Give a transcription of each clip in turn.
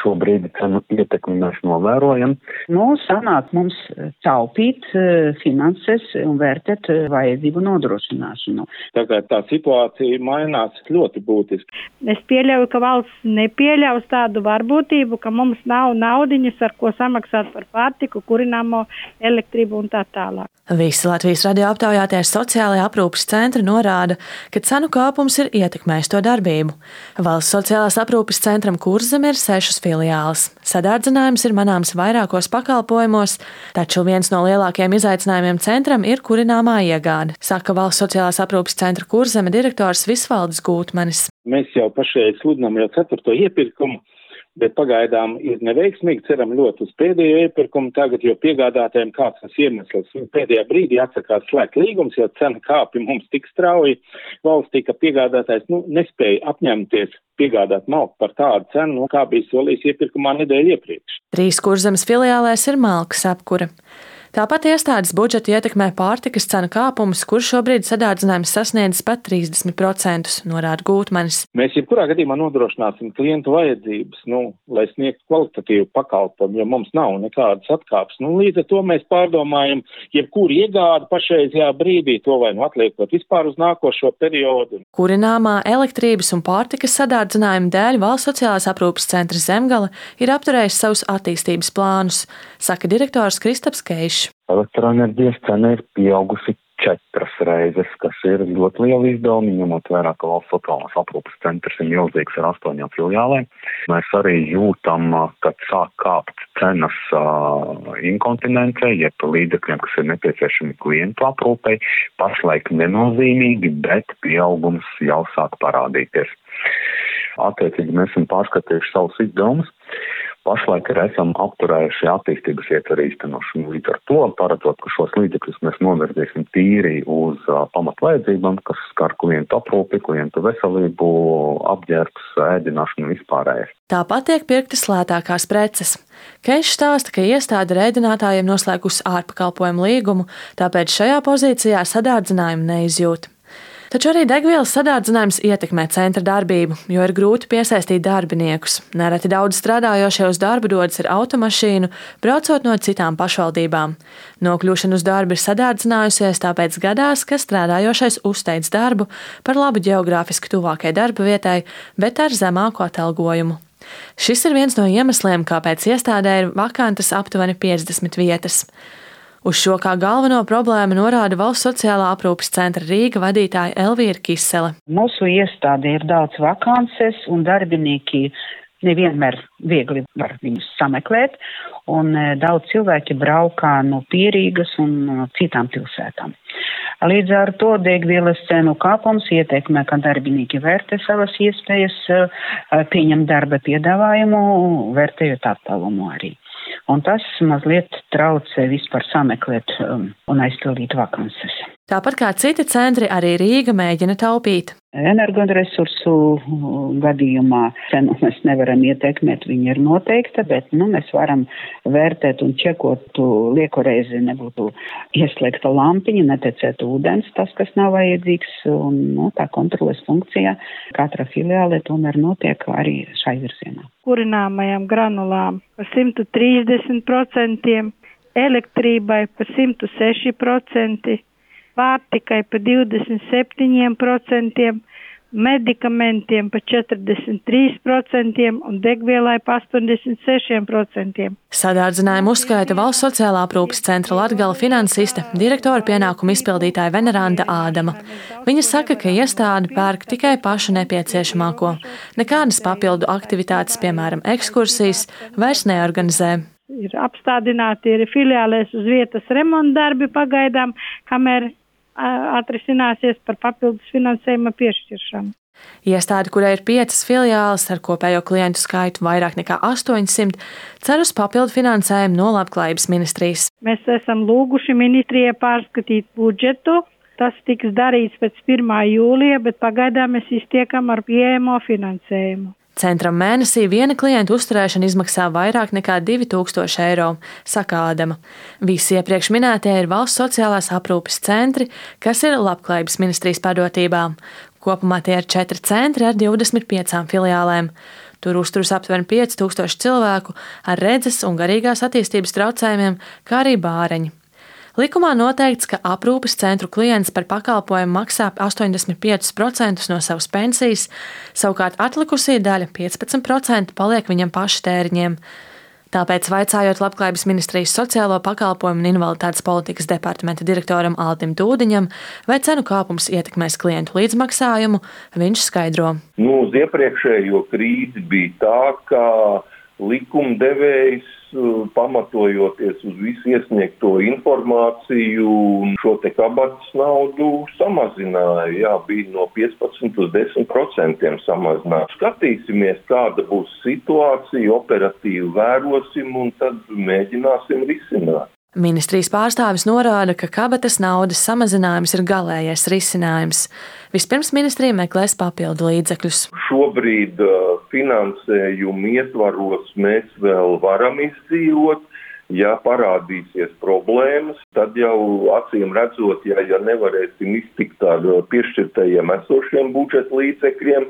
šobrīd cenu ietekmi mēs novērojam. Nu, sanāk mums taupīt finanses un vērtēt vajadzību nodrošināšanu. Tagad tā situācija mainās ļoti būtiski. Es pieļauju, ka valsts nepieļaus tādu varbūtību, ka mums nav naudiņas, ar ko samaksāt par pārtiku, kurināmo elektrību un tā tālāk. Visi Latvijas radio aptaujāties sociālajā aprūpas centri norāda, ka cenu kāpums ir ietekmējis to darbību. Valsts sociālās aprūpas centram Kurzem ir sešas filiāles. Sadārdzinājums ir manāms vairākos pakalpojumos, taču viens no lielākajiem izaicinājumiem centram ir kurināmā iegāde, saka Valsts sociālās aprūpas centra Kurzeme direktors Visvalds Gūtmanis. Mēs jau pašreiz sludinām jau ceturto iepirkumu bet pagaidām ir neveiksmīgi. Ceram ļoti uz pēdējo iepirkumu tagad, jo piegādātājiem kāds tas iemesls. Pēdējā brīdī atsakās slēgt līgums, jo cena kāpja mums tik strauji. Valstī, ka piegādātājs nu, nespēja apņemties piegādāt malku par tādu cenu, nu, kā bija solījis iepirkumā nedēļu iepriekš. Trīs kurzemes filiālēs ir malkas apkura. Tāpat iestādes budžetu ietekmē pārtikas cenu kāpums, kurš šobrīd sadārdzinājums sasniedz pat 30%, norāda Gūtmanis. Mēs jebkurā gadījumā nodrošināsim klientu vajadzības, nu, lai sniegtu kvalitatīvu pakalpojumu, jo mums nav nekādas atkāpes. Nu, līdz ar to mēs pārdomājam, jebkuru iegādu pašreizajā brīdī, to vai nu atliekot vispār uz nākošo periodu. Kurināmā elektrības un pārtikas sadārdzinājumu dēļ valsts sociālās aprūpas centra Zemgala ir apturējis savus attīstības plānus, saka direktors Kristaps Keišs. Elektroenerģijas cena ir pieaugusi četras reizes, kas ir ļoti liela izdevuma, ņemot vērā, ka valsts sociālās aprūpas centrs ir milzīgs ar astoņām filiālēm. Mēs arī jūtam, ka sāk kāpt cenas uh, inkontinencei, jeb līdzekļiem, kas ir nepieciešami klientu aprūpei. Pašlaik nenozīmīgi, bet pieaugums jau sāk parādīties. Attiecīgi mēs esam pārskatījuši savus izdevumus Pašlaik arī esam apturējuši attīstības ietveru īstenošanu. Līdz ar to paredzot, ka šos līdzekļus mēs novirzīsim tīri uz uh, pamatvajadzībām, kas skar klientu aprūpi, klientu veselību, apģērbs, ēdināšanu vispārējais. Tāpat tiek pirktas lētākās preces. Keišs stāsta, ka iestāde rēdinātājiem noslēgusi ārpakalpojumu līgumu, tāpēc šajā pozīcijā sadārdzinājumu neizjūt. Taču arī degvielas sadārdzinājums ietekmē centra darbību, jo ir grūti piesaistīt darbiniekus. Nereti daudz strādājošie uz darbu dodas ar automašīnu, braucot no citām pašvaldībām. Nokļūšana uz darbu ir sadārdzinājusies, tāpēc gadās, ka strādājošais uzteic darbu par labu geogrāfiski tuvākai darba vietai, bet ar zemāku atalgojumu. Šis ir viens no iemesliem, kāpēc iestādē ir vakantas aptuveni 50 vietas. Uz šo kā galveno problēmu norāda Valsts sociālā aprūpas centra Rīga vadītāja Elvīra Kisele. Mūsu iestādē ir daudz vakances un darbinieki nevienmēr viegli var viņus sameklēt, un e, daudz cilvēki braukā no Pierīgas un no citām pilsētām. Līdz ar to degvielas cenu kāpums ietekmē, ka darbinieki vērtē savas iespējas, e, pieņem darba piedāvājumu, vērtējot attālumu arī un tas mazliet traucē vispār sameklēt um, un aizpildīt vakances. Tāpat kā citi centri, arī Rīga mēģina taupīt. Energoresursu gadījumā cenu mēs nevaram ietekmēt, viņa ir noteikta, bet nu, mēs varam vērtēt un čekot, lieku reizi nebūtu ieslēgta lampiņa, netecētu ūdens, tas, kas nav vajadzīgs, un nu, tā kontroles funkcija katra filiāle tomēr notiek arī šai virzienā. Kurināmajām granulām par 130%, elektrībai par 106% pārtikai par 27%, medikamentiem par 43% un degvielai par 86%. Sadārdzinājumu uzskaita Valsts sociālā aprūpas centra Latgala finansiste, direktora pienākumu izpildītāja Veneranda Ādama. Viņa saka, ka iestāde pērk tikai pašu nepieciešamāko. Nekādas papildu aktivitātes, piemēram, ekskursijas, vairs neorganizē ir apstādināti ir filiālēs uz vietas remonta darbi pagaidām, kamēr atrisināsies par papildus finansējuma piešķiršanu. Iestāde, kurai ir piecas filiāles ar kopējo klientu skaitu vairāk nekā 800, cer uz papildu finansējumu no Labklājības ministrijas. Mēs esam lūguši ministrijai pārskatīt budžetu. Tas tiks darīts pēc 1. jūlija, bet pagaidām mēs iztiekam ar pieejamo finansējumu. Centram mēnesī viena klienta uzturēšana izmaksā vairāk nekā 2000 eiro, saka Ādama. Visi iepriekš minētie ir valsts sociālās aprūpes centri, kas ir Labklājības ministrijas padotībā. Kopumā tie ir četri centri ar 25 filiālēm. Tur uzturas aptuveni 5000 cilvēku ar redzes un garīgās attīstības traucējumiem, kā arī bāreņi. Likumā noteikts, ka aprūpes centru klients par pakalpojumu maksā 85% no savas pensijas, savukārt atlikusī daļa 15% paliek viņam paša tēriņiem. Tāpēc, vaicājot Labklājības ministrijas sociālo pakalpojumu un invaliditātes politikas departamenta direktoram Altim Dūdiņam, vai cenu kāpums ietekmēs klientu līdzmaksājumu, viņš skaidro. Nu, uz iepriekšējo krīzi bija tā, ka likumdevējs pamatojoties uz visu iesniegto informāciju šo te kabatas naudu samazināja. Jā, bija no 15 uz 10 procentiem samazināts. Skatīsimies, kāda būs situācija, operatīvi vērosim un tad mēģināsim risināt. Ministrijas pārstāvis norāda, ka kabatas naudas samazinājums ir galējais risinājums. Vispirms ministrija meklēs papildu līdzekļus. Šobrīd uh, finansējuma ietvaros mēs vēl varam izdzīvot. Ja parādīsies problēmas, tad jau acīm redzot, ja, ja nevarēsim iztikt ar piešķirtajiem esošiem budžeta līdzekļiem,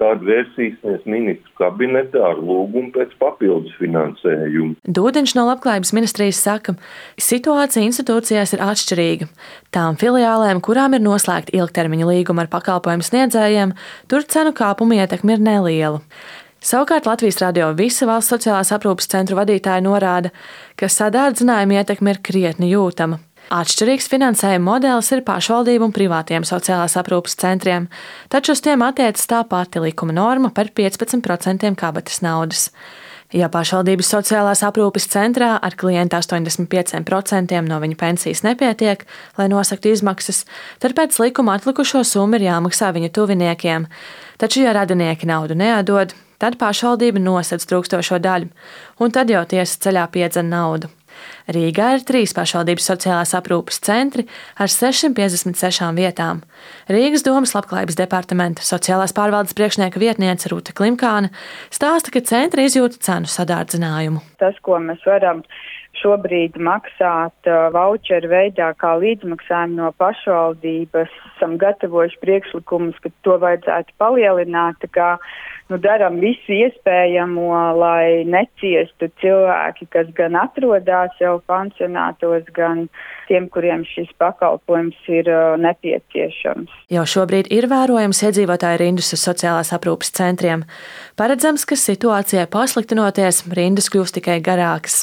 tad vērsīsimies ministru kabinetā ar lūgumu pēc papildus finansējuma. Dūdeņš no Labklājības ministrijas saka, ka situācija institūcijās ir atšķirīga. Tām filiālēm, kurām ir noslēgta ilgtermiņa līguma ar pakalpojumu sniedzējiem, tur cenu kāpuma ietekme ir neliela. Savukārt Latvijas radio visa valsts sociālās aprūpas centru vadītāji norāda, ka sadārdzinājuma ietekme ir krietni jūtama. Atšķirīgs finansējuma modelis ir pašvaldību un privātiem sociālās aprūpas centriem, taču uz tiem attiecas tā pati likuma norma par 15% kabatas naudas. Ja pašvaldības sociālās aprūpes centrā ar klientu 85% no viņa pensijas nepietiek, lai nosaktu izmaksas, tad pēc likuma atlikušo summu ir jāmaksā viņa tuviniekiem. Taču, ja radinieki naudu neatdod, tad pašvaldība nosedz trūkstošo daļu, un tad jau tiesa ceļā piedzen naudu. Rīgā ir trīs pašvaldības sociālās aprūpes centri ar 656 vietām. Rīgas domas labklājības departamenta sociālās pārvaldes priekšnieka vietniece Rūta Klimkāne stāsta, ka centri izjūta cenu sadārdzinājumu. Tas, ko mēs varam šobrīd maksāt uh, voucheru veidā kā līdzmaksājumu no pašvaldības, esam gatavojuši priekšlikumus, ka to vajadzētu palielināt nu, darām visu iespējamo, lai neciestu cilvēki, kas gan atrodas jau pansionātos, gan tiem, kuriem šis pakalpojums ir uh, nepieciešams. Jau šobrīd ir vērojams iedzīvotāju rindas uz sociālās aprūpas centriem. Paredzams, ka situācijai pasliktinoties, rindas kļūs tikai garākas.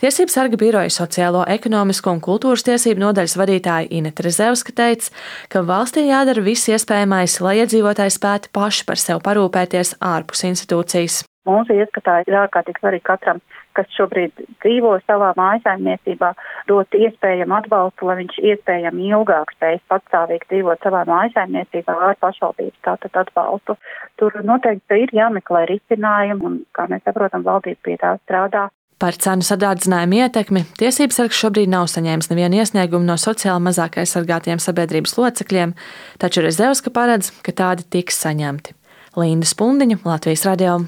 Tiesības sarga biroja sociālo, ekonomisko un kultūras tiesību nodaļas vadītāja Inete Rezevska teica, ka valstī jādara viss iespējamais, lai iedzīvotāji spētu paši par sevi parūpēties ārpus institūcijas. Mūsu ieskatā ir ārkārtīgi svarīgi katram, kas šobrīd dzīvo savā mājsaimniecībā, dot iespējamu atbalstu, lai viņš iespējami ilgāk spējas patstāvīgi dzīvot savā mājsaimniecībā ar pašvaldības tātad atbalstu. Tur noteikti ir jāmeklē risinājumi, un, kā mēs saprotam, valdība pie tā strādā. Par cenu sadārdzinājumu ietekmi tiesības sargs šobrīd nav saņēmis nevienu iesniegumu no sociāli mazāk aizsargātiem sabiedrības locekļiem, taču Rezevska paredz, ka tādi tiks saņemti. Linda Spundiņa, Latvijas radio.